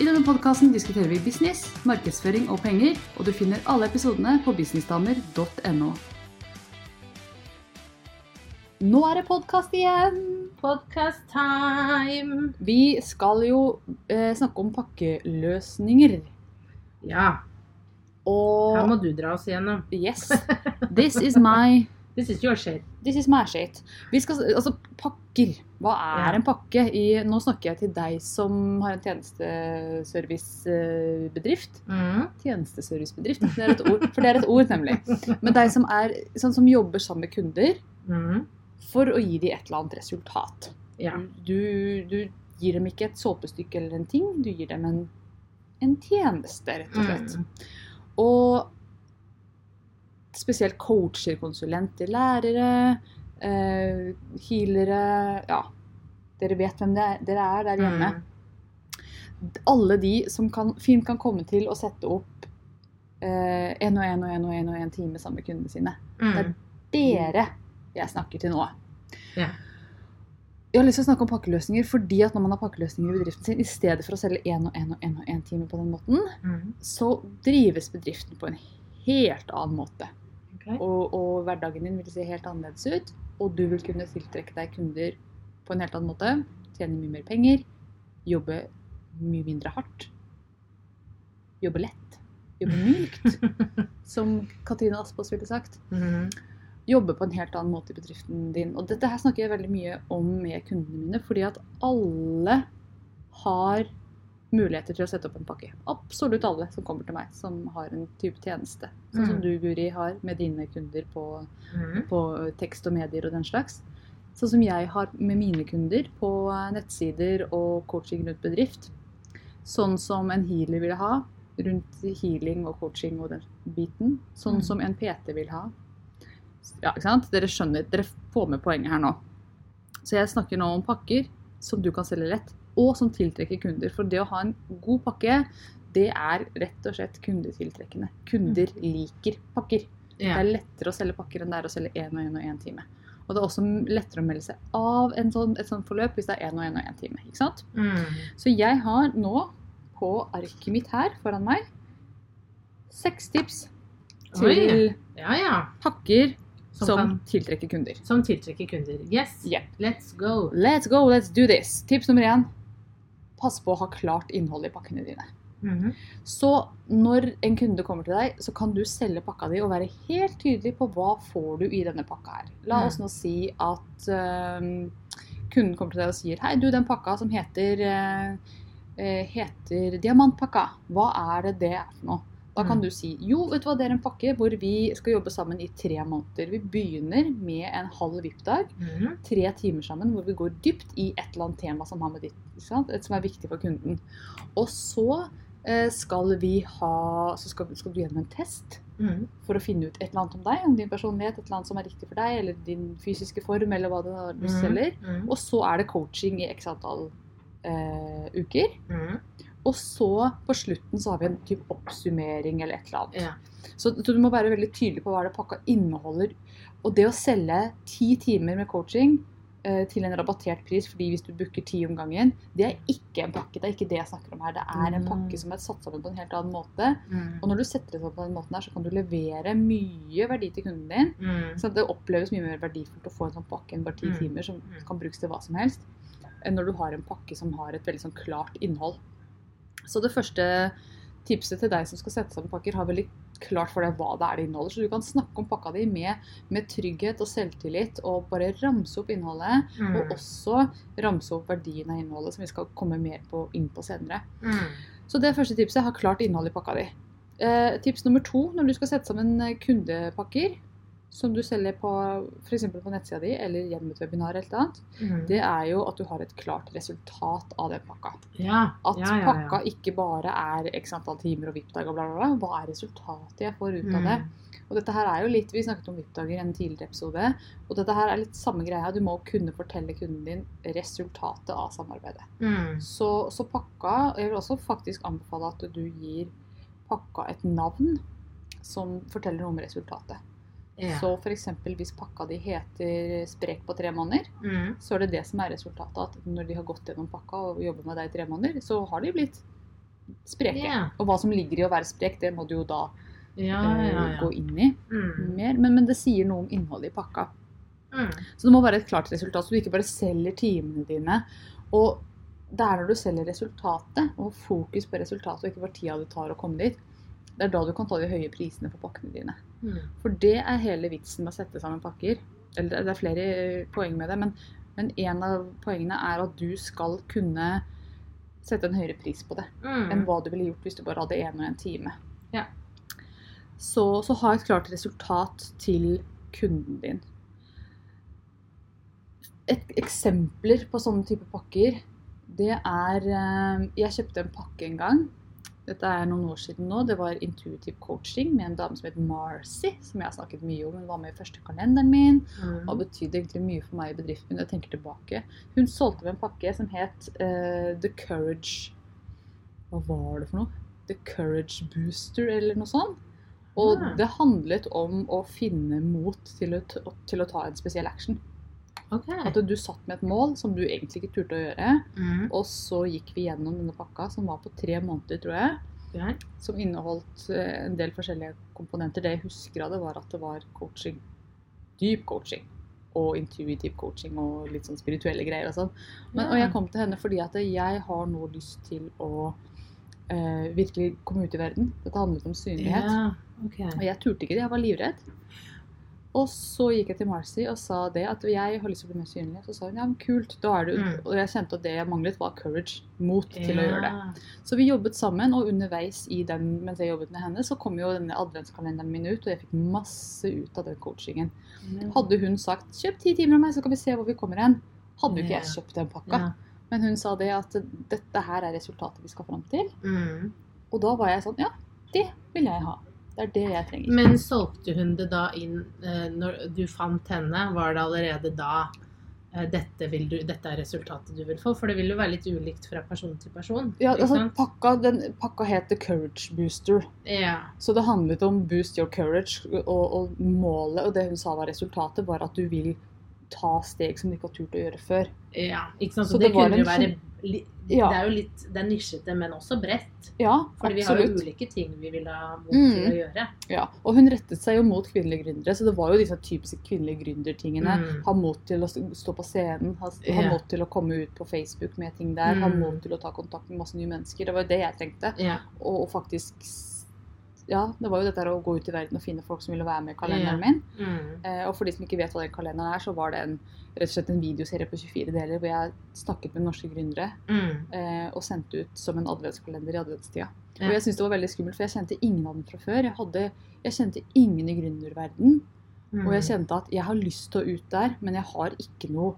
I denne podkasten diskuterer vi business, markedsføring og penger, og du finner alle episodene på businessdamer.no. Nå er det podkast igjen! Podcast time! Vi skal jo eh, snakke om pakkeløsninger. Ja, Og her må du dra oss igjennom. Yes. This is my This is your shit. This is my shit. Vi skal, altså, pakker. Hva er Ja. en pakke? I, nå snakker jeg til deg som har en tjenesteservicebedrift. Mm. Tjenesteservicebedrift, det er et ord. For det er et ord, nemlig. Men deg som, er, sånn, som jobber sammen med kunder Mm. for å gi dem et eller annet resultat. Ja. Du, du gir dem ikke et såpestykke eller en ting, du gir dem en, en tjeneste, rett og slett. Mm. Og spesielt coacher, konsulenter, lærere, eh, healere Ja, dere vet hvem det er, dere er der hjemme. Mm. Alle de som kan, fint kan komme til å sette opp én og én og én og én og én time sammen med kundene sine. Mm. Dere jeg snakker til nå. Yeah. Jeg har lyst til å snakke om pakkeløsninger fordi at når man har pakkeløsninger i bedriften sin, i stedet for å selge én og én og én og én time på den måten, Mm. så drives bedriften på en helt annen måte. Ok. Og, og hverdagen din vil se helt annerledes ut. Og du vil kunne tiltrekke deg kunder på en helt annen måte. Tjene mye mer penger. Jobbe mye mindre hardt. Jobbe lett. Jobbe mykt, som Katrine Aspaas ville sagt. Mm. Jobbe på en helt annen måte i bedriften din. Og dette her snakker jeg veldig mye om med kundene mine, fordi at alle har muligheter til å sette opp en pakke. Absolutt alle som kommer til meg, som har en type tjeneste. Sånn som Mm. du, Guri, har med dine kunder på, Mm. på tekst og medier og den slags. Sånn som jeg har med mine kunder på nettsider og coaching rundt bedrift. Sånn som en healer vil ha rundt healing og coaching og den biten. Sånn Mm. som en PT vil ha. Ja, ikke sant? Dere skjønner, dere får med poenget her nå. Så jeg snakker nå om pakker som du kan selge lett, og som tiltrekker kunder. For det å ha en god pakke, det er rett og slett kundetiltrekkende. Kunder liker pakker. Det er lettere å selge pakker enn det er å selge én og én og én time. Og det er også lettere å melde seg av en sånn, et sånt forløp hvis det er én og én og én time. ikke sant? Mm. Så jeg har nå på arket mitt her foran meg seks tips til Ja, ja. pakker Som som, kan- tiltrekker kunder. Som tiltrekker kunder. Yes. Yeah. Let's go. Let's go, let's do this. Tips nummer én. Pass på å ha klart innhold i pakkene dine. Mm. Så når en kunde kommer til deg, så kan du selge pakka di og være helt tydelig på hva får du i denne pakka her. La Mm. oss nå si at øhm, kunden kommer til deg og sier Hei, du, den pakka som heter, øh, øh, heter diamantpakka, hva er det det er for noe? Da kan Mm. du si jo, vet du hva, det er en pakke hvor vi skal jobbe sammen i tre måneder. Vi begynner med en halv VIP-dag Mm. tre timer sammen hvor vi går dypt i et eller annet tema som, har med ditt, ikke sant? Et som er viktig for kunden. Og så eh, skal vi ha Så skal, skal du gjennom en test Mm. for å finne ut et eller annet om deg, om din personlighet, et eller annet som er riktig for deg, eller din fysiske form, eller hva det er du selger. Mm. Og så er det coaching i x antall eh, uker. Mm. Og så på slutten så har vi en type oppsummering eller et eller annet. Ja. Så, så du må være veldig tydelig på hva det pakka inneholder. Og det å selge ti timer med coaching eh, til en rabattert pris, fordi hvis du booker ti om gangen, det er ikke en pakke. Det er ikke det jeg snakker om her. Det er en Mm. pakke som er satt sammen på en helt annen måte. Mm. Og når du setter det sammen på den måten her, så kan du levere mye verdi til kunden din. Mm. Så det oppleves mye mer verdifullt å få en sånn pakke enn bare ti Mm. timer, som Mm. kan brukes til hva som helst, enn når du har en pakke som har et veldig sånn klart innhold. Så det første tipset til deg som skal sette sammen pakker, har veldig klart for deg hva det er det inneholder. Så du kan snakke om pakka di med, med trygghet og selvtillit, og bare ramse opp innholdet. Mm. Og også ramse opp verdien av innholdet, som vi skal komme mer på, inn på senere. Mm. Så det første tipset har klart innhold i pakka di. Eh, tips nummer to når du skal sette sammen eh, kundepakker. Som du selger på f.eks. på nettsida di eller gjennom et webinar, eller et annet, Mm. det er jo at du har et klart resultat av den pakka. Ja. At ja, ja, pakka ikke bare er x antall timer og VIP-dag og bla, bla, bla. Hva er resultatet jeg får ut av det? Mm. Og dette her er jo litt, Vi snakket om VIP-dager i en tidligere episode. Og dette her er litt samme greia. Du må kunne fortelle kunden din resultatet av samarbeidet. Mm. Så, så pakka Jeg vil også faktisk anbefale at du gir pakka et navn som forteller noe om resultatet. Ja. Så f.eks. hvis pakka di heter 'Sprek på tre måneder', Mm. så er det det som er resultatet. At når de har gått gjennom pakka og jobber med deg i tre måneder, så har de blitt spreke. Yeah. Og hva som ligger i å være sprek, det må du jo da Ja, eh, ja, ja. gå inn i Mm. mer. Men, men det sier noe om innholdet i pakka. Mm. Så det må være et klart resultat, så du ikke bare selger timene dine. Og det er når du selger resultatet, og fokus på resultatet, og ikke hvor tida det tar å komme dit, det er da du kan ta de høye prisene på pakkene dine. Mm. For det er hele vitsen med å sette sammen pakker. Eller det er flere eh, poeng med det, men, men en av poengene er at du skal kunne sette en høyere pris på det Mm. enn hva du ville gjort hvis du bare hadde én og en time. Ja. Så, så ha et klart resultat til kunden din. Et eksempler på sånne type pakker, det er eh, Jeg kjøpte en pakke en gang. Dette er noen år siden nå. Det var intuitive coaching med en dame som het Marcy, som jeg har snakket mye om. Hun var med i første kalenderen min Mm. og betydde egentlig mye for meg i bedriften min. Jeg tenker tilbake. Hun solgte meg en pakke som het uh, The Courage Hva var det for noe? The Courage Booster, eller noe sånt. Og Ah. det handlet om å finne mot til å, til å ta en spesiell action. Ok. At du satt med et mål som du egentlig ikke turte å gjøre. Mm. Og så gikk vi gjennom denne pakka, som var på tre måneder, tror jeg. Ja. Som inneholdt eh, en del forskjellige komponenter. Det jeg husker av det, var at det var coaching. Dyp coaching. Og intuitive coaching og litt sånn spirituelle greier og sånn. Men, og jeg kom til henne fordi at jeg har nå lyst til å eh, virkelig komme ut i verden. Dette handlet om synlighet. Ja, Okay. Og jeg turte ikke det, jeg var livredd. Og så gikk jeg til Marcy og sa det at jeg har lyst til å bli mer synlig. Så sa hun ja, men kult, da er du Mm. Og jeg kjente at det jeg manglet, var courage. Mot til å gjøre det. Så vi jobbet sammen, og underveis i den, mens jeg jobbet med henne, så kom jo denne adventskalenderen min ut, og jeg fikk masse ut av den coachingen. Hadde hun sagt 'kjøp ti timer av meg, så kan vi se hvor vi kommer hen', hadde jo ikke jeg kjøpt den pakka. Ja. Men hun sa det at dette her er resultatet vi skal fram til. Mm. Og da var jeg sånn ja, det vil jeg ha. Det er det jeg trenger. Men solgte hun det da inn eh, når du fant henne? Var det allerede da eh, dette, du, dette er resultatet du vil få? For det vil jo være litt ulikt fra person til person. Ja, altså, pakka, den, pakka heter Courage Booster. ja. Så det handlet om boost your courage, og, og målet, og det hun sa var resultatet, var at du vil ta steg som du ikke har turt å gjøre før. ja. Ikke sant? Så Så det, det kunne jo være Ja. Det er jo litt Det er nisjete, men også bredt. Ja, Fordi vi har jo ulike ting vi vil ha mot Mm. til å gjøre. Ja, og hun rettet seg jo mot kvinnelige gründere, så det var jo disse typiske kvinnelige gründertingene. Mm. Ha mot til å stå på scenen, ha, ha Ja. mot til å komme ut på Facebook med ting der, ha Mm. mot til å ta kontakt med masse nye mennesker. Det var jo det jeg trengte. Ja. Og, og faktisk Ja, det var jo dette å gå ut i verden og finne folk som ville være med i kalenderen min. Mm. Eh, og for de som ikke vet hva den kalenderen er, så var det en, rett og slett en videoserie på 24 deler hvor jeg snakket med norske gründere Mm. eh, og sendte ut som en adventskalender i adventstida. Ja. Og jeg syntes det var veldig skummelt, for jeg kjente ingen av dem fra før. Jeg, hadde, jeg kjente ingen i gründerverdenen. Mm. og jeg kjente at jeg har lyst til å ut der, men jeg har ikke noe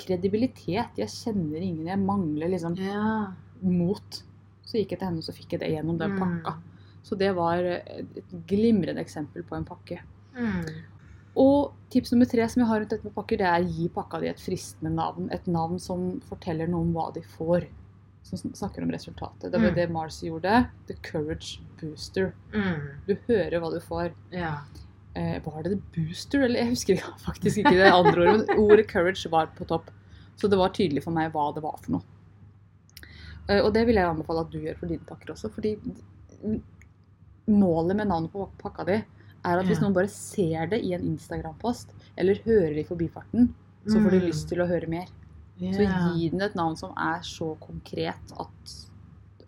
kredibilitet. Jeg kjenner ingen. Jeg mangler liksom Ja. mot. Så gikk jeg til henne, og så fikk jeg det gjennom den Mm. pakka. Så det var et glimrende eksempel på en pakke. Mm. Og tips nummer tre som jeg har rundt dette med pakker, det er gi pakka di et fristende navn. Et navn som forteller noe om hva de får. Som snakker om resultatet. Det var Mm. det Marcy gjorde. The Courage Booster. Mm. Du hører hva du får. Ja. Eh, var det The Booster? Eller jeg husker faktisk ikke det andre ordet, men ordet courage var på topp. Så det var tydelig for meg hva det var for noe. Eh, og det vil jeg anbefale at du gjør for dine pakker også. fordi målet med navnet på pakka di er at hvis noen bare ser det i en Instagram-post, eller hører det i forbifarten, så får de Mm. lyst til å høre mer. Så gi den et navn som er så konkret at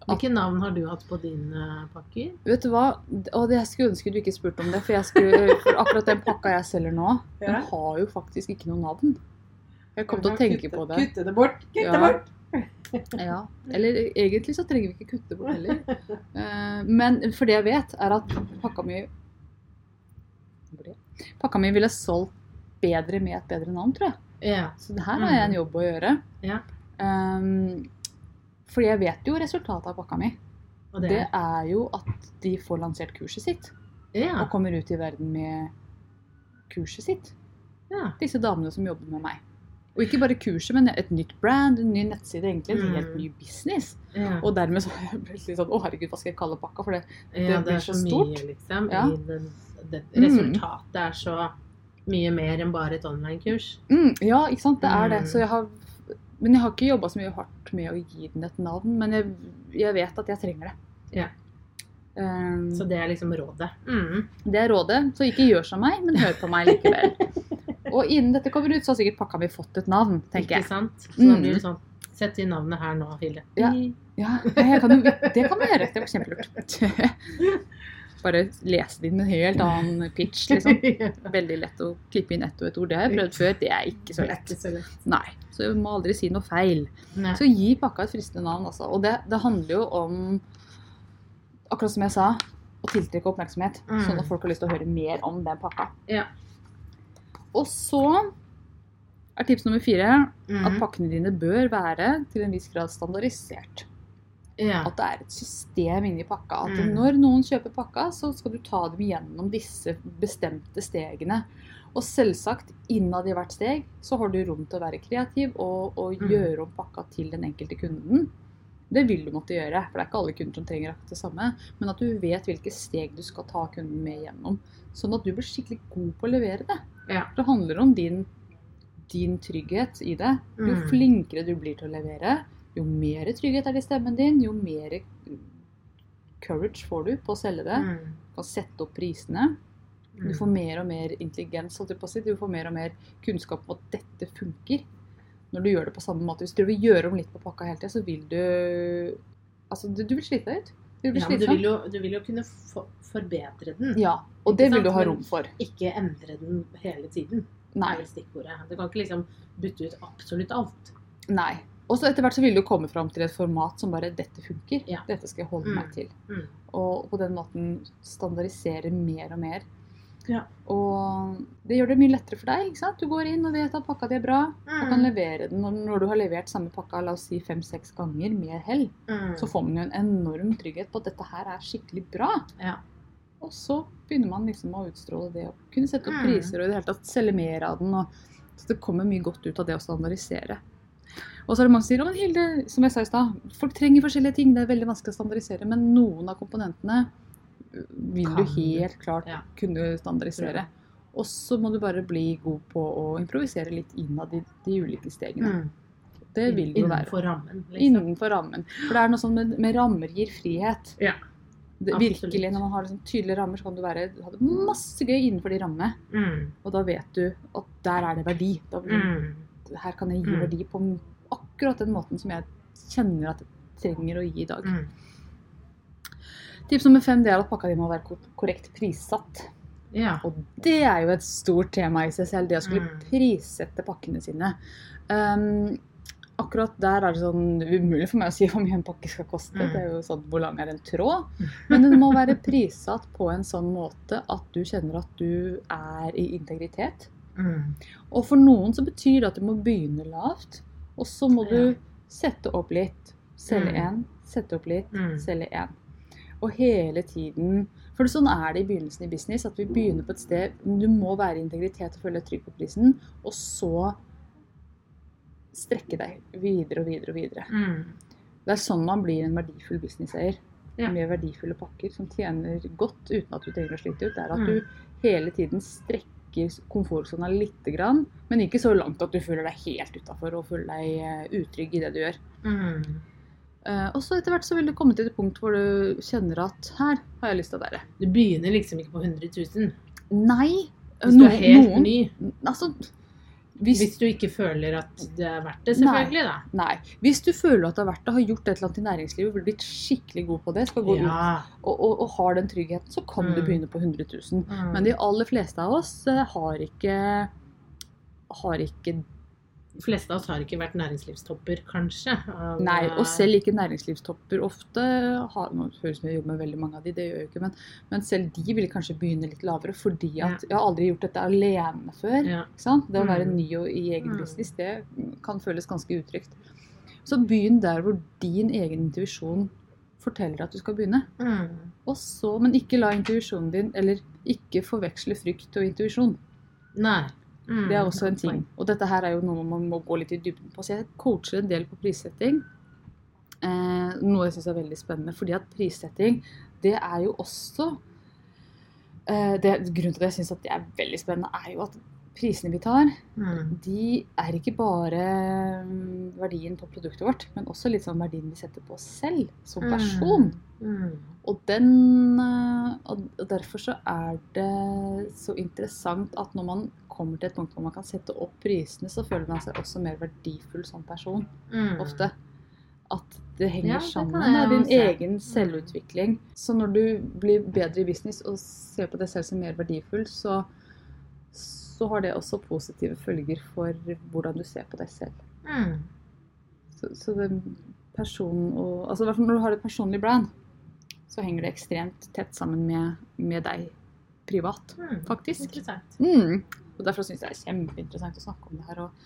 Hvilke navn har du hatt på dine pakker? Vet du hva? Og jeg skulle ønske du ikke spurte om det, for, jeg skulle, for akkurat den pakka jeg selger nå, den har jo faktisk ikke noe navn. Jeg kom til å tenke på det. Kutte det bort! Kutte Ja. bort! Ja. Eller egentlig så trenger vi ikke kutte bort heller. Eh, Men for det jeg vet, er at pakka mi? Pakka mi ville solgt bedre med et bedre navn, tror jeg. Ja. Så det her har jeg en jobb å gjøre. Ja. Um, fordi jeg vet jo resultatet av pakka mi. Og det, Det er jo at de får lansert kurset sitt. ja. Og kommer ut i verden med kurset sitt. ja. Disse damene som jobber med meg. Og ikke bare kurset, men et nytt brand, en ny nettside, egentlig en Mm. helt ny business. ja. Og dermed så er jeg plutselig sånn Å, herregud, hva skal jeg kalle pakka? For det ja, det blir så så stort. mye, liksom. Ja. I den, det, Mm. resultatet er så mye mer enn bare et online-kurs. mm, Ja, ikke sant, det er det. Mm. Så jeg har Men jeg har ikke jobba så mye hardt med å gi den et navn. Men jeg, jeg vet at jeg trenger det. Ja. Um, Så det er liksom rådet. Mm. Det er rådet. Så ikke gjør som meg, men hør på meg likevel. Og innen dette kommer ut, så har sikkert pakka mi fått et navn, tenker jeg. Ikke sant? Så da Mm. blir det sånn Sett inn navnet her nå, Hilde. Ja. Ja, kan jo, det kan vi gjøre. Det var kjempelurt. Bare lese det inn med en helt annen pitch, liksom. Veldig lett å klippe inn ett og ett ord. Det har jeg prøvd før. Det er ikke så lett. Nei. Så jeg må aldri si noe feil. Så gi pakka et fristende navn, altså. Og det, det handler jo om, akkurat som jeg sa, å tiltrekke oppmerksomhet. Mm. Sånn at folk har lyst til å høre mer om den pakka. Ja. Og så er tips nummer fire at Mm. pakkene dine bør være til en viss grad standardisert. Ja. At det er et system inni pakka. At Mm. når noen kjøper pakka, så skal du ta dem gjennom disse bestemte stegene. Og selvsagt, innad i hvert steg så har du rom til å være kreativ og, og Mm. gjøre om pakka til den enkelte kunden. Det vil du måtte gjøre, for det er ikke alle kunder som trenger akkurat det samme. Men at du vet hvilke steg du skal ta kunden med gjennom. Sånn at du blir skikkelig god på å levere det. Ja. Det handler om din, din trygghet i det. Jo Mm. flinkere du blir til å levere, jo mer trygghet er det i stemmen din, jo mer courage får du på å selge det. Mm. Du kan sette opp prisene. Du Mm. får mer og mer intelligens. Du får mer og mer kunnskap om at dette funker. Når du gjør det på samme måte. Hvis du vil gjøre om litt på pakka hele tida, så vil du Altså, du, du vil slite deg ut. Du vil, Ja, du vil, jo, du vil jo kunne for, forbedre den. Ja, og det vil du ha rom for. Ikke endre den hele tiden. Nei. Du kan ikke liksom bytte ut absolutt alt. Nei. Og så etter hvert så vil du komme fram til et format som bare 'Dette funker. Ja. Dette skal jeg holde Mm. meg til'. Mm. Og på den måten standardisere mer og mer. Ja. Og det gjør det mye lettere for deg. ikke sant? Du går inn og vet at pakka di er bra, og kan Mm. levere den. Og når du har levert samme pakka la oss si fem-seks ganger med hell, Mm. så får man jo en enorm trygghet på at dette her er skikkelig bra. Ja. Og så begynner man liksom å utstråle det og kunne sette opp Mm. priser og i det hele tatt selge mer av den. Og, så det kommer mye godt ut av det å standardisere. Og så er det mange som sier «Å, men Hilde, som jeg sa i stad, folk trenger forskjellige ting. Det er veldig vanskelig å standardisere. Men noen av komponentene vil Kan du helt klart Ja. kunne standardisere. Og så må du bare bli god på å improvisere litt innad i de ulike stegene. Mm. Det vil du være. Innenfor rammen. Liksom. Innenfor rammen. For det er noe sånn med, med rammer gir frihet. Ja, Det, virkelig, Når man har liksom tydelige rammer, så kan du være, ha det masse gøy innenfor de rammene. Mm. Og da vet du at der er det verdi. Da, Mm. Her kan jeg gi Mm. verdi på akkurat den måten som jeg kjenner at jeg trenger å gi i dag. Mm. Tips nummer fem det er at pakka di må være korrekt prissatt. Ja. Og det er jo et stort tema i seg selv, det å skulle Mm. prissette pakkene sine. Um, akkurat der er det sånn umulig for meg å si hvor mye en pakke skal koste. Mm. Det er jo sånn hvor lang er en tråd. Men den må være prissatt på en sånn måte at du kjenner at du er i integritet. Mm. Og for noen så betyr det at du må begynne lavt, og så må du sette opp litt, selge Mm. sette opp litt, Mm. selge én. Og hele tiden For sånn er det i begynnelsen i business, at vi begynner på et sted Du må være i integritet og følge deg trygg på prisen, og så strekke deg videre og videre og videre. Mm. Det er sånn man blir en verdifull businesseier. Ja. Med verdifulle pakker som tjener godt uten at du trenger å slite ut. Det er at Mm. du hele tiden strekker komfortsona lite grann, men ikke så langt at du føler deg helt utafor og føler deg eh, utrygg i det du gjør. Mm. Uh, og så etter hvert så vil du komme til et punkt hvor du kjenner at her har jeg lyst til å være. Du begynner liksom ikke på 100 000 Nei. hvis du er helt noen- ny. Altså, hvis, Hvis du ikke føler at det er verdt det, selvfølgelig, da. nei. Hvis du føler at det er verdt det, har gjort et eller annet i næringslivet, blitt skikkelig god på det, skal gå ut og, og, og har den tryggheten, så kan du Mm. begynne på 100 000. Mm. Men de aller fleste av oss eh, har ikke har ikke de fleste av oss har ikke vært næringslivstopper, kanskje. av- Nei, og selv ikke næringslivstopper ofte har Nå høres det ut som jeg jobber med veldig mange av de, det gjør jeg ikke, men, men selv de vil kanskje begynne litt lavere fordi at jeg har aldri gjort dette alene før. ja. Det å være Mm. ny og i egen Mm. business, det kan føles ganske utrygt. Så begynn der hvor din egen intuisjon forteller at du skal begynne. Mm. Så, men ikke la intuisjonen din, eller ikke forveksle frykt og intuisjon. Nei. Mm. Det er også en ting. Og dette her er jo noe man må gå litt i dybden på. Så jeg coacher en del på prissetting. Eh, noe jeg syns er veldig spennende. Fordi at prissetting, det er jo også eh, det, Grunnen til at jeg syns det er veldig spennende, er jo at prisene vi tar, Mm. de er ikke bare mm, verdien på produktet vårt, men også litt sånn verdien vi setter på oss selv som person. Mm. Og, den, eh, og derfor så er det så interessant at når man kommer til et punkt hvor man kan sette opp prisene, så føler man seg også mer verdifull som person. Mm. Ofte. At det henger Ja, det sammen med din også. Mm. egen selvutvikling. Så når du blir bedre i business og ser på deg selv som mer verdifull, så, så har det også positive følger for hvordan du ser på deg selv. Mm. Så, så det personen og, altså i hvert fall Når du har et personlig brand, så henger det ekstremt tett sammen med, med deg privat, Mm. faktisk. Mm. Og Derfor syns jeg det er kjempeinteressant å snakke om det her og,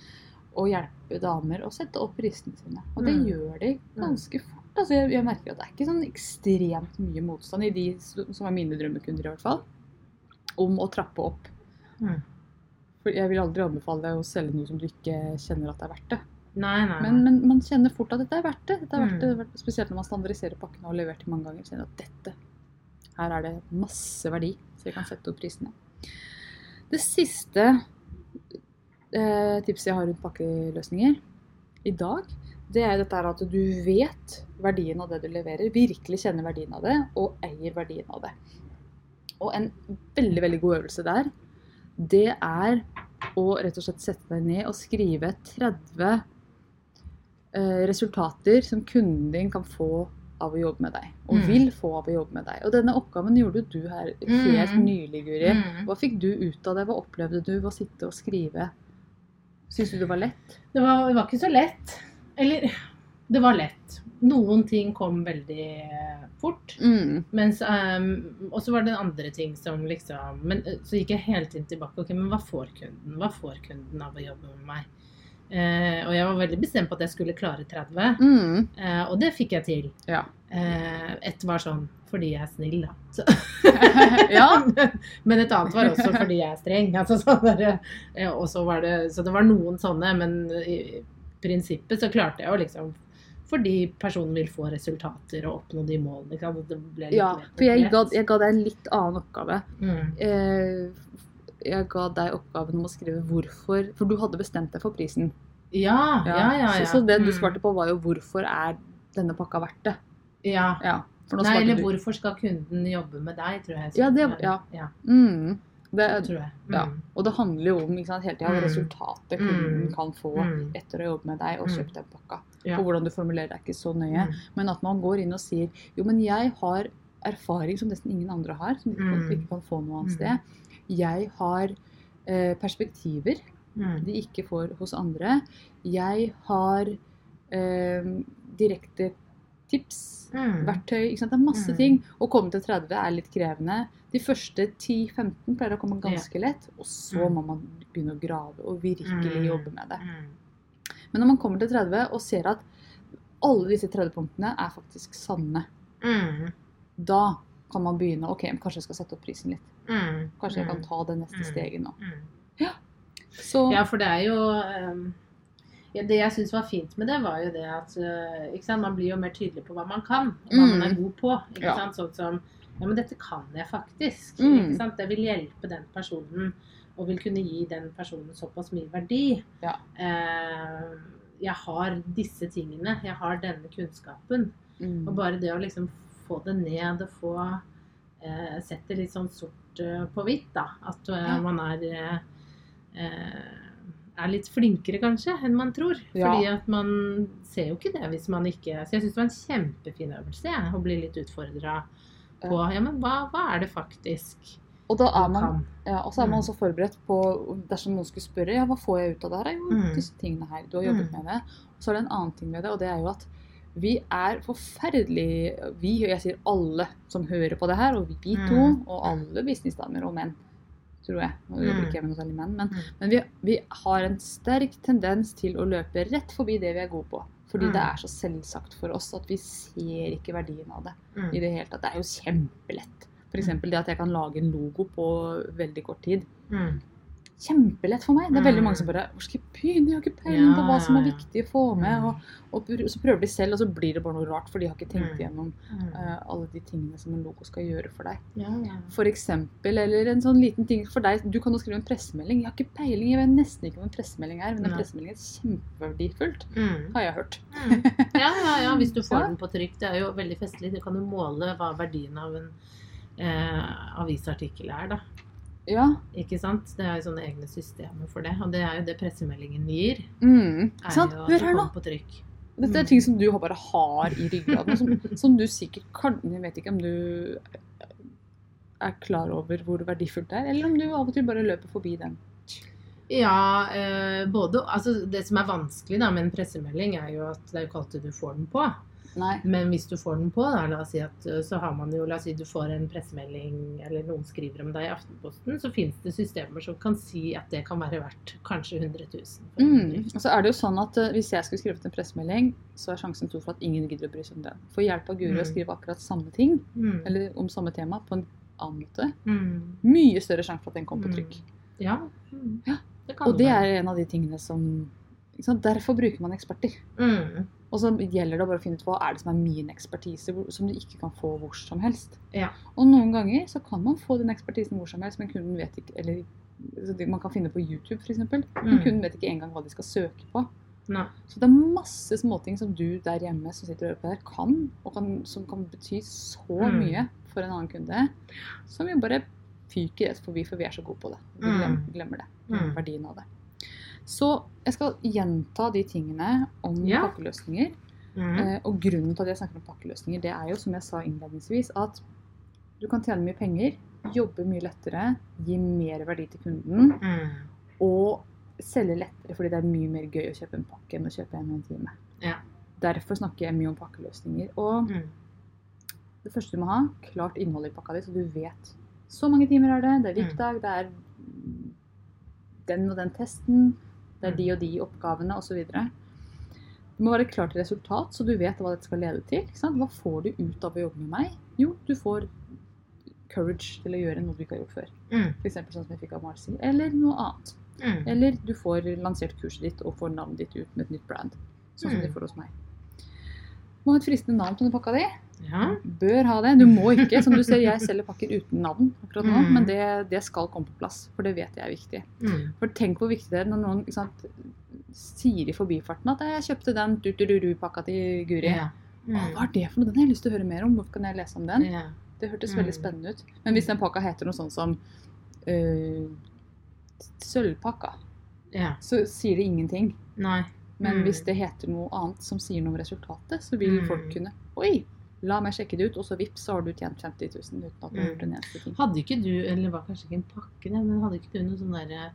og hjelpe damer å sette opp prisene sine. Og det Mm. gjør de ganske fort. Altså jeg, jeg merker at det er ikke sånn ekstremt mye motstand i de som er mine drømmekunder, i hvert fall, om å trappe opp. Mm. For jeg vil aldri anbefale å selge noe som du ikke kjenner at det er verdt det. Nei, nei. Men, men man kjenner fort at dette er verdt det. Dette er verdt det. Mm. Spesielt når man standardiserer pakkene og har levert dem mange ganger. Kjenner at dette, her er det masse verdi, så vi kan sette opp prisene. Det siste eh, tipset jeg har rundt pakkeløsninger i dag, det er dette at du vet verdien av det du leverer, virkelig kjenner verdien av det, og eier verdien av det. Og en veldig, veldig god øvelse der, det er å rett og slett sette deg ned og skrive 30 eh, resultater som kunden din kan få av å jobbe med deg, og Mm. vil få av å jobbe med deg. Og denne oppgaven gjorde du her helt Mm. nylig, Guri. Mm. Hva fikk du ut av det? Hva opplevde du ved å sitte og skrive? Syns du det var lett? Det var, det var ikke så lett. Eller det var lett. Noen ting kom veldig fort. Mm. Mens, ehm, og så var det en andre ting som liksom Men eh, så gikk jeg hele tiden tilbake. Ok, men hva får kunden? Hva får kunden av å jobbe med meg? Eh, og jeg var veldig bestemt på at jeg skulle klare 30. Mm. Eh, og det fikk jeg til. Ja. Eh, ett var sånn fordi jeg er snill, da. Men et annet var også fordi jeg er streng. Altså, så, der, eh, og så, var det, så det var noen sånne, men i prinsippet så klarte jeg jo liksom fordi personen vil få resultater og oppnå de målene. Ja. For jeg ga, jeg ga deg en litt annen oppgave. Mm. Jeg ga deg oppgaven om å skrive hvorfor For du hadde bestemt deg for prisen. Ja, ja, ja. ja. Så, så det du Mm. svarte på, var jo hvorfor er denne pakka verdt det? Ja. Ja. For nå Nei, eller du- hvorfor skal kunden jobbe med deg, tror jeg. Ja, det- ja. ja Mm. Det, tror jeg. ja. Mm. Og det handler jo om sant, hele tida Mm. resultatet kunden Mm. kan få Mm. etter å jobbe med deg og kjøpe den pakka. Ja. Og hvordan du formulerer det er ikke så nøye. Mm. Men at man går inn og sier jo, men jeg har erfaring som nesten ingen andre har, som du ikke, Mm. ikke kan få noe annet Mm. sted. Jeg har eh, perspektiver Mm. de ikke får hos andre. Jeg har eh, direkte tips, Mm. verktøy? Det er masse ting. Å komme til 30 er litt krevende. De første 10-15 pleier å komme ganske lett, og så må man begynne å grave og virkelig jobbe med det. Mm. Men når man kommer til 30 og ser at alle disse 30 punktene er faktisk sanne, Mm. Da kan man begynne ok, kanskje jeg skal sette opp prisen litt. Mm. Kanskje jeg kan Mm. ta det neste Mm. steget nå. Mm. Så Ja, for det er jo um, ja, Det jeg syns var fint med det, var jo det at eh, sant? man blir jo mer tydelig på hva man kan, og hva man er god på. Ikke Ja. sant? Sånn som Ja, men dette kan jeg faktisk. Mm. Ikke sant? Det vil hjelpe den personen, og vil kunne gi den personen såpass mye verdi. Ja. Eh, jeg har disse tingene. Jeg har denne kunnskapen. mm, Og bare det å liksom få det ned og få eh, sette litt sånn sort eh, på hvitt, da. At eh, Ja. man er eh, er litt flinkere, kanskje, enn man tror. Ja. Fordi at man ser jo ikke det hvis man ikke Så jeg syns det var en kjempefin øvelse, jeg, å bli litt utfordra på Ja, men hva, hva er det faktisk Og da er man kan. Ja, og så er man Mm. også forberedt på dersom noen skulle spørre ja, hva får jeg ut av det her. Jo, Mm. disse tingene her. Du har jobbet Mm. med det. Og så er det en annen ting med det, og det er jo at vi er forferdelig Vi, og jeg sier alle som hører på det her, og vi to, Mm. og alle businessdamer og menn, tror jeg. Nå jobber Mm. ikke med noe særlig menn, men, Mm. men vi, vi har en sterk tendens til å løpe rett forbi det vi er gode på. Fordi det er så selvsagt for oss at vi ser ikke verdien av det i det hele tatt. Det er jo kjempelett. F.eks. det at jeg kan lage en logo på veldig kort tid. Mm. Kjempelett for meg. Det er veldig Mm. mange som bare Hvor skal jeg begynne? Jeg har ikke peiling på hva som er viktig å få med. Mm. Og, og så prøver de selv, og så blir det bare noe rart, for de har ikke tenkt Mm. igjennom Mm. eh, alle de tingene som en logo skal gjøre for deg. Ja, ja. For eksempel, eller en sånn liten ting for deg. Du kan jo skrive en pressemelding. Jeg har ikke peiling, jeg vet nesten ikke hva en pressemelding er, men en pressemelding er kjempeverdifullt, Mm. har jeg hørt. Mm. Ja, ja, ja, hvis du får den på trykk. Det er jo veldig festlig. Du kan jo måle hva verdien av en eh, avisartikkel er, da. Ja. Ikke sant? Det er jo sånne egne systemer for det. Og det er jo det pressemeldingen gir. Mm. Er Sant? jo Hør her nå! på trykk. Dette er Mm. ting som du bare har i ryggraden, som, som du sikkert kan Jeg vet ikke om du er klar over hvor verdifullt det er, eller om du av og til bare løper forbi den. Ja, eh, både Altså, det som er vanskelig da med en pressemelding, er jo at det er jo ikke alltid du får den på. Nei. Men hvis du får den på, da, la oss si at eh, så har man jo La oss si du får en pressemelding, eller noen skriver om deg i Aftenposten, så fins det systemer som kan si at det kan være verdt kanskje 100 000. Mm. Og så er det jo sånn at uh, Hvis jeg skulle skrevet en pressemelding, så er sjansen stor for at ingen gidder å bry seg om den. For hjelp av Guri Mm. å skrive akkurat samme ting, Mm. eller om samme tema, på en annen måte. Mm. Mye større sjanse for at den kommer på trykk. Ja. Mm. Ja. Det Og det være. er en av de tingene som? Derfor bruker man eksperter. mm. Og så gjelder det å bare finne ut hva er det som er min ekspertise, som du ikke kan få hvor som helst. Ja. Og noen ganger så kan man få den ekspertisen hvor som helst, men kunden vet ikke Eller så man kan finne på YouTube, f.eks. Men Mm. kunden vet ikke engang hva de skal søke på. Nei. Så det er masse småting som du der hjemme som sitter og hører på her, kan, og kan, som kan bety så Mm. mye for en annen kunde, som jo bare fyker rett forbi, for vi er så gode på det. Vi Mm. glemmer, glemmer det. Mm. Verdien av det. Så jeg skal gjenta de tingene om Ja. pakkeløsninger. Mm. Eh, og grunnen til at jeg snakker om pakkeløsninger, det er jo som jeg sa innledningsvis, at du kan tjene mye penger, jobbe mye lettere, gi mer verdi til kunden, Mm. og selge lettere fordi det er mye mer gøy å kjøpe en pakke enn å kjøpe en og en time. Ja. Derfor snakker jeg mye om pakkeløsninger. Og Mm. det første du må ha, klart innhold i pakka di, så du vet. Så mange timer er det, det er Mm. VIP-dag, det er den og den testen, det er de og de oppgavene osv. Det må være klart resultat, så du vet hva dette skal lede til. Hva får du ut av å jobbe med meg? Jo, du får courage til å gjøre noe du ikke har gjort før. Mm. F.eks. sånn som jeg fikk av Marcy. Eller noe annet. Mm. Eller du får lansert kurset ditt og får navnet ditt ut med et nytt brand. Sånn som Mm. de får hos meg. Må ha et fristende navn på den pakka di. Ja. Bør ha det. Du må ikke. Som du ser, jeg selger pakker uten navn akkurat nå, Mm. men det, det skal komme på plass. For det vet jeg er viktig. Mm. For tenk hvor viktig det er når noen sant, sier i forbifarten at jeg kjøpte den du-du-du-du-pakka til Guri. Ja. Å, hva er det for noe? Den har jeg lyst til å høre mer om. Hvorfor kan jeg lese om den? Ja. Det hørtes Mm. veldig spennende ut. Men hvis den pakka heter noe sånt som øh, sølvpakka, ja. så sier det ingenting. Nei. Men Mm. hvis det heter noe annet som sier noe om resultatet, så vil Mm. folk kunne Oi, la meg sjekke det ut, og så vips, så har du tjent 50 000 uten at du har Mm. gjort en eneste ting. Hadde ikke du, eller det var kanskje ikke en pakke, det, men hadde ikke du noe sånn derre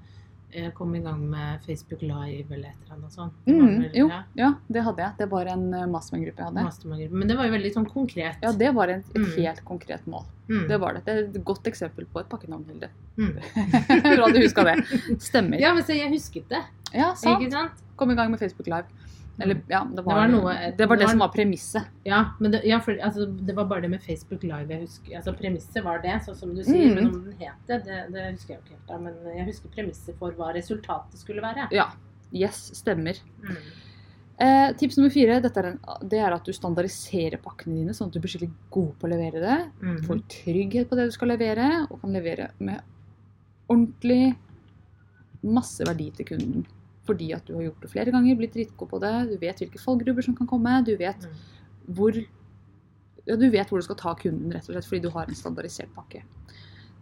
eh, Kom i gang med Facebook Live eller et eller annet sånt? Mm, jo, ja, ja, det hadde jeg. Det var en uh, mastermind-gruppe jeg hadde. mastermind-gruppe. Men det var jo veldig sånn konkret. Ja, det var et, et Mm. helt konkret mål. Mm. Det var det. Det er et godt eksempel på et pakkenavn, Hilde. Mm. Bra du huska det. Stemmer. Ja, men se, jeg husket det. Ja, sant. Ikke sant? Kom i gang med Facebook Live. Eller, ja, det var, var noe- det, var det det var- som var premisset. Ja, men det, ja, for, altså, det var bare det med Facebook Live jeg husker. Altså, Premisset var det, sånn som du sier. Mm. Men om den het det, det, det husker jeg jo ikke helt. da, Men jeg husker premisset for hva resultatet skulle være. Ja. Yes, stemmer. Mm. Eh, tips nummer fire er, en, det er at du standardiserer pakkene dine, sånn at du blir skikkelig god på å levere det. Mm. Får trygghet på det du skal levere, og kan levere med ordentlig masse verdi til kunden. Fordi at du har gjort det flere ganger, blitt dritgod på det, du vet hvilke fallgruber som kan komme, du vet Mm. hvor ja, du vet hvor du skal ta kunden, rett og slett, fordi du har en standardisert pakke.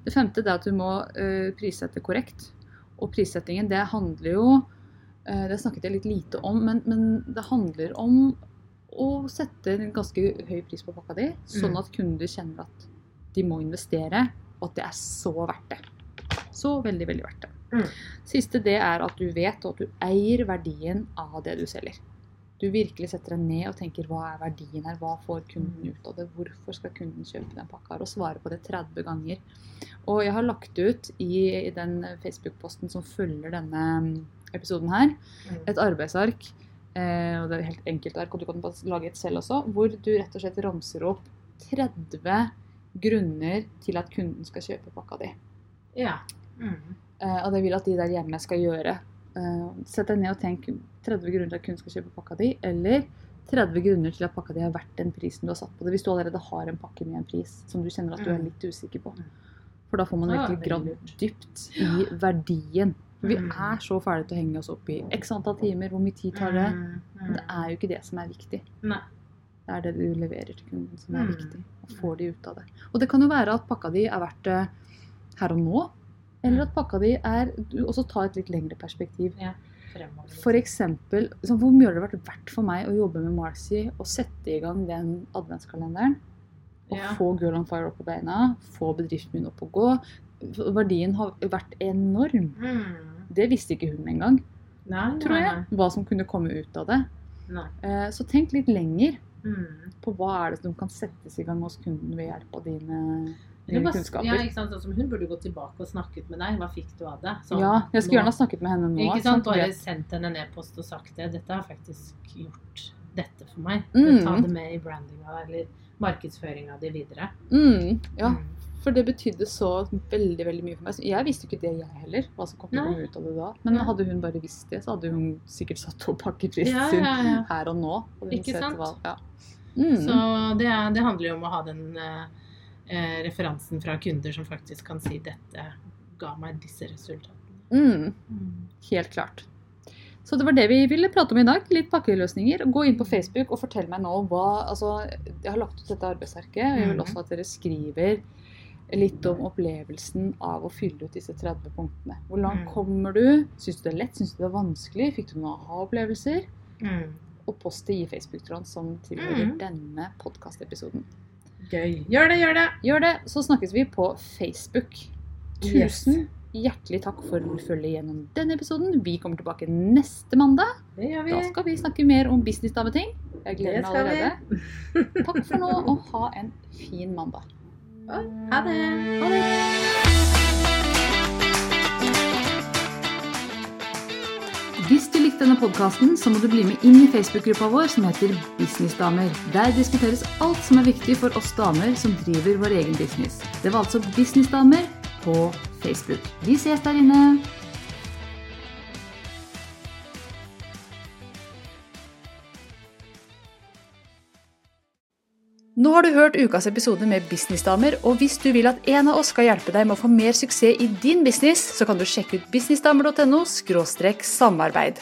Det femte er at du må uh, prissette korrekt. Og prissettingen, det handler jo uh, Det snakket jeg litt lite om, men, men det handler om å sette en ganske høy pris på pakka di, sånn Mm. at kunder kjenner at de må investere og at det er så verdt det. Så veldig, veldig verdt det. Mm. Siste det er at du vet og at du eier verdien av det du selger. Du virkelig setter deg ned og tenker hva er verdien her, hva får kunden ut av det, hvorfor skal kunden kjøpe den pakka her, og svare på det 30 ganger. Og jeg har lagt ut i, i den Facebook-posten som følger denne mm, episoden her, Mm. et arbeidsark, eh, og det er helt enkelt ark, og du kan bare lage et selv også, hvor du rett og slett ramser opp 30 grunner til at kunden skal kjøpe pakka di. Ja. Mm. Eh, og det vil at de der hjemme skal gjøre. Eh, Sett deg ned og tenk 30 grunner til at kunden skal kjøpe pakka di, eller 30 grunner til at pakka di har vært den prisen du har satt på det, hvis du allerede har en pakke med en pris som du kjenner at du er Mm. litt usikker på. Mm. For da får man virkelig gravd dypt i verdien. For vi Mm. er så ferdige til å henge oss opp i x antall timer, hvor mye tid tar det? Men det er jo ikke det som er viktig. Nei. Det er det du leverer til kunden som er viktig. Og får de ut av det. Og det kan jo være at pakka di er verdt det her og nå. Eller at pakka di er Du også tar et litt lengre perspektiv. Ja, For eksempel, liksom, hvor mye har det vært verdt for meg å jobbe med Marcy og sette i gang den adventskalenderen? Og Ja. få Girl on Fire opp på beina, få bedriften min opp å gå. Verdien har vært enorm. Mm. Det visste ikke hun engang, tror nei, jeg. Hva som kunne komme ut av det. Eh, Så tenk litt lenger Mm. på hva er det som kan settes i gang hos kunden ved hjelp av dine bare- kunnskaper. Ja, ikke sant? Sånn som hun burde gått tilbake og snakket med deg. Hva fikk du av det? Sånn, ja, jeg skulle nå- gjerne snakket med henne nå. Ikke sant? Bare sendt henne en e-post og sagt det. Dette har faktisk gjort dette for meg. Mm. Ta det med i brandinga eller markedsføringa di videre. mm, ja, Mm. for det betydde så veldig veldig mye for meg. Jeg visste jo ikke det, jeg heller. hva som kom til ut av det da. Men ja. hadde hun bare visst det, så hadde hun sikkert satt opp pakkeprisen Ja, ja, ja. her og nå. Ikke sant? Hva, ja. mm. Så det, det handler jo om å ha den eh, eh, referansen fra kunder som faktisk kan si 'dette ga meg disse resultatene'. mm, helt klart. Så det var det vi ville prate om i dag. Litt pakkeløsninger. Gå inn på Facebook og fortell meg nå hva altså, Jeg har lagt ut dette arbeidsverket, og Jeg vil Mhm. også at dere skriver litt om opplevelsen av å fylle ut disse 30 punktene. Hvor langt Mhm. kommer du? Syns du det er lett? Syns du det er vanskelig? Fikk du noen aha-opplevelser? Mm. Og post det i Facebook-tråden som tilhører mm. denne podkastepisoden. Gøy. Gjør det, gjør det! Gjør det, så snakkes vi på Facebook. Yes. Tusen hjertelig takk for følget gjennom denne episoden. Vi kommer tilbake neste mandag. Det gjør vi. Da skal vi snakke mer om businessdameting. Jeg gleder meg allerede. vi. Takk for nå, og ha en fin mandag. Ha det! Ha det! Hvis denne podkasten, må du bli med inn i Facebook-gruppa vår som heter Businessdamer. Der diskuteres alt som er viktig for oss damer som driver vår egen business. Det var altså Businessdamer på Facebook. Vi ses der inne! Nå har du hørt ukas episode med Businessdamer, og hvis du vil at en av oss skal hjelpe deg med å få mer suksess i din business, så kan du sjekke ut businessdamer.no samarbeid.